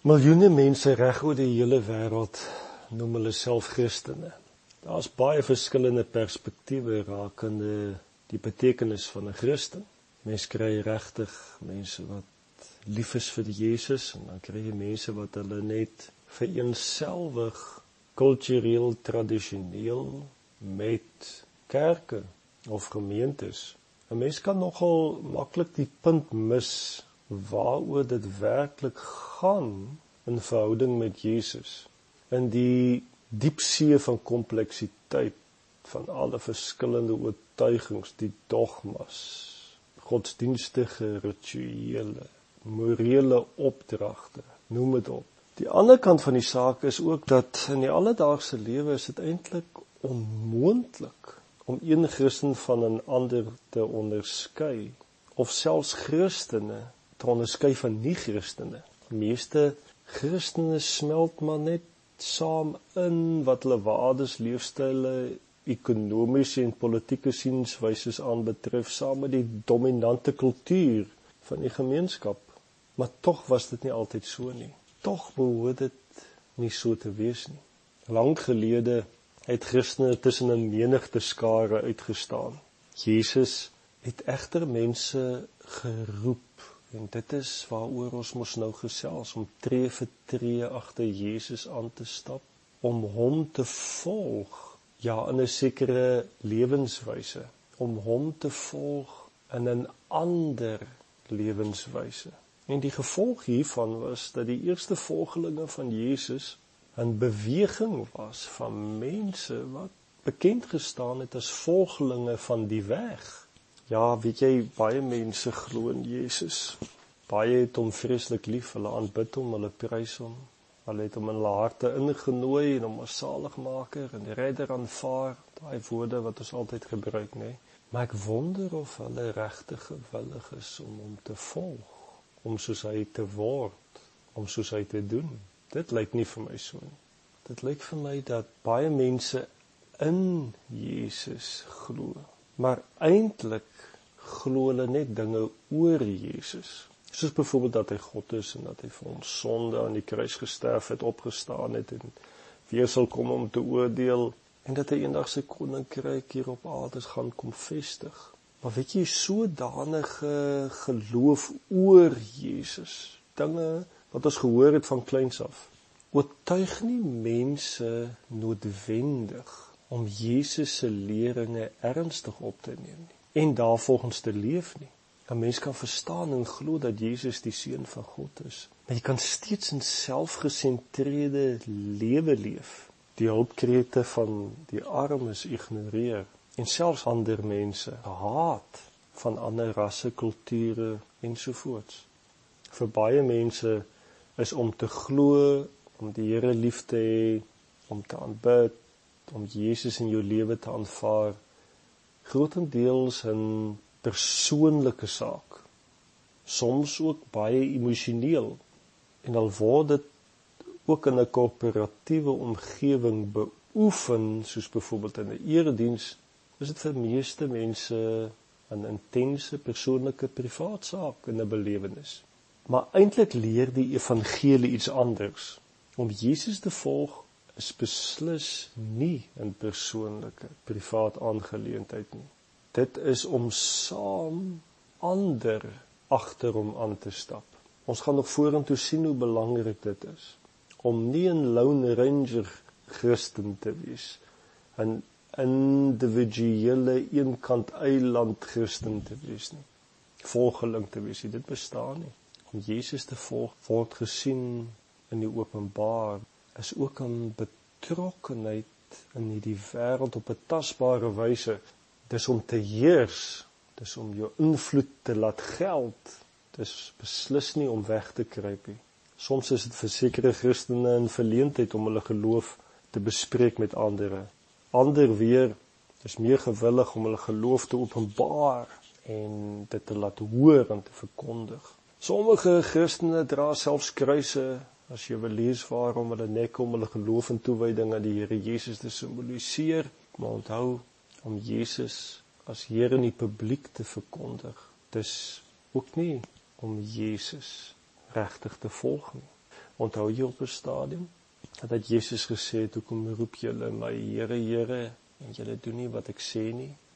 Miljoene mense reg oor die hele wêreld noem hulle self Christene. Daar's baie verskillende perspektiewe rakende die betekenis van 'n Christen. Mense kry regtig mense wat lief is vir Jesus en dan kry jy mense wat hulle net vereenselwig kultureel tradisioneel met kerke of gemeentes. 'n Mens kan nogal maklik die punt mis waaroor dit werklik gaan in verhouding met Jesus. In die diep see van kompleksiteit van alle verskillende oortuigings die dogmas godsdienstige rituele morele opdragte noem dit op. Die ander kant van die saak is ook dat in die alledaagse lewe is dit eintlik onmoontlik om een Christen van 'n ander te onderskei of selfs Christene te onderskei van nie-Christene. Meeste Christene smelt maar net saam in wat hulle waardes, leefstyle, ekonomiese en politieke sienswyse aanbetref saam met die dominante kultuur van die gemeenskap. Maar tog was dit nie altyd so nie. Tog behoort dit nie so te wees nie. Lank gelede het Christene tussen 'n menigte skare uitgestaan. Jesus het egter mense geroep En dit is waaroor ons mos nou gesels om tree vir tree agter Jesus aan te stap om hom te volg ja in 'n sekere lewenswyse om hom te volg in 'n ander lewenswyse. En die gevolg hiervan was dat die eerste volgelinge van Jesus 'n beweging was van mense wat bekend gestaan het as volgelinge van die weg Ja, weet jy, baie mense glo in Jesus. Baie het hom vreeslik lief, hulle aanbid hom, hulle prys hom. Hulle het hom in hulle harte ingenooi en hom as saligmaker en redder aanvaar. Daai woorde wat ons altyd gebruik, nê? Maar ek wonder of hulle regtig gewillig is om hom te volg, om soos hy te word, om soos hy te doen. Dit lyk nie vir my so nie. Dit lyk vir my dat baie mense in Jesus glo maar eintlik glo hulle net dinge oor Jesus. Soos byvoorbeeld dat hy God is en dat hy vir ons sonde aan die kruis gesterf het, opgestaan het en weer sal kom om te oordeel en dat hy eendag sy koninkryk hier op aarde gaan kom vestig. Maar weet jy sodanige geloof oor Jesus, dinge wat ons gehoor het van kleins af, oortuig nie mense noodwendig om Jesus se leringe ernstig op te neem nie en daarvolgens te leef nie. 'n Mens kan verstaan en glo dat Jesus die seun van God is, maar jy kan steeds in selfgesentreerde lewe leef. Die hulpkrete van die armes ignoreer en selfs ander mense haat van ander rasse, kulture ensovoorts. Vir baie mense is om te glo, om die Here lief te hê, om te aanbid, om Jesus in jou lewe te aanvaar grootendeels 'n persoonlike saak. Soms ook baie emosioneel en al word dit ook in 'n koöperatiewe omgewing beoefen soos byvoorbeeld in 'n erediens is dit vir meeste mense 'n intense persoonlike privaat saak in 'n belewenis. Maar eintlik leer die evangelie iets anders. Om Jesus te volg is beslis nie 'n persoonlike privaat aangeleentheid nie. Dit is om saam ander agter hom aan te stap. Ons gaan nog vorentoe sien hoe belangrik dit is om nie 'n lone ranger Christen te wees, 'n individuele eenkant eiland Christen te wees nie. Volgeling te wees, dit bestaan nie. Om Jesus te volg word gesien in die openbaar is ook 'n betrokkenheid in hierdie wêreld op 'n tasbare wyse. Dis om te heers, dis om jou invloed te laat geld. Dis beslis nie om weg te kruip nie. Soms is dit vir sekere Christene 'n verleentheid om hulle geloof te bespreek met ander. Ander weer is meer gewillig om hulle geloof te openbaar en dit te laat hoor en te verkondig. Sommige Christene dra selfs kruise as jy wil lees waarom hulle nek om hulle geloof en toewyding aan die Here Jesus te simboliseer, maar onthou om Jesus as Here in die publiek te verkondig. Dis ook nie om Jesus regtig te volg nie. Onthou jy op 'n stadium dat Jesus gesê het, "Hoekom roep julle my Here, Here en julle doen nie wat ek sê nie?"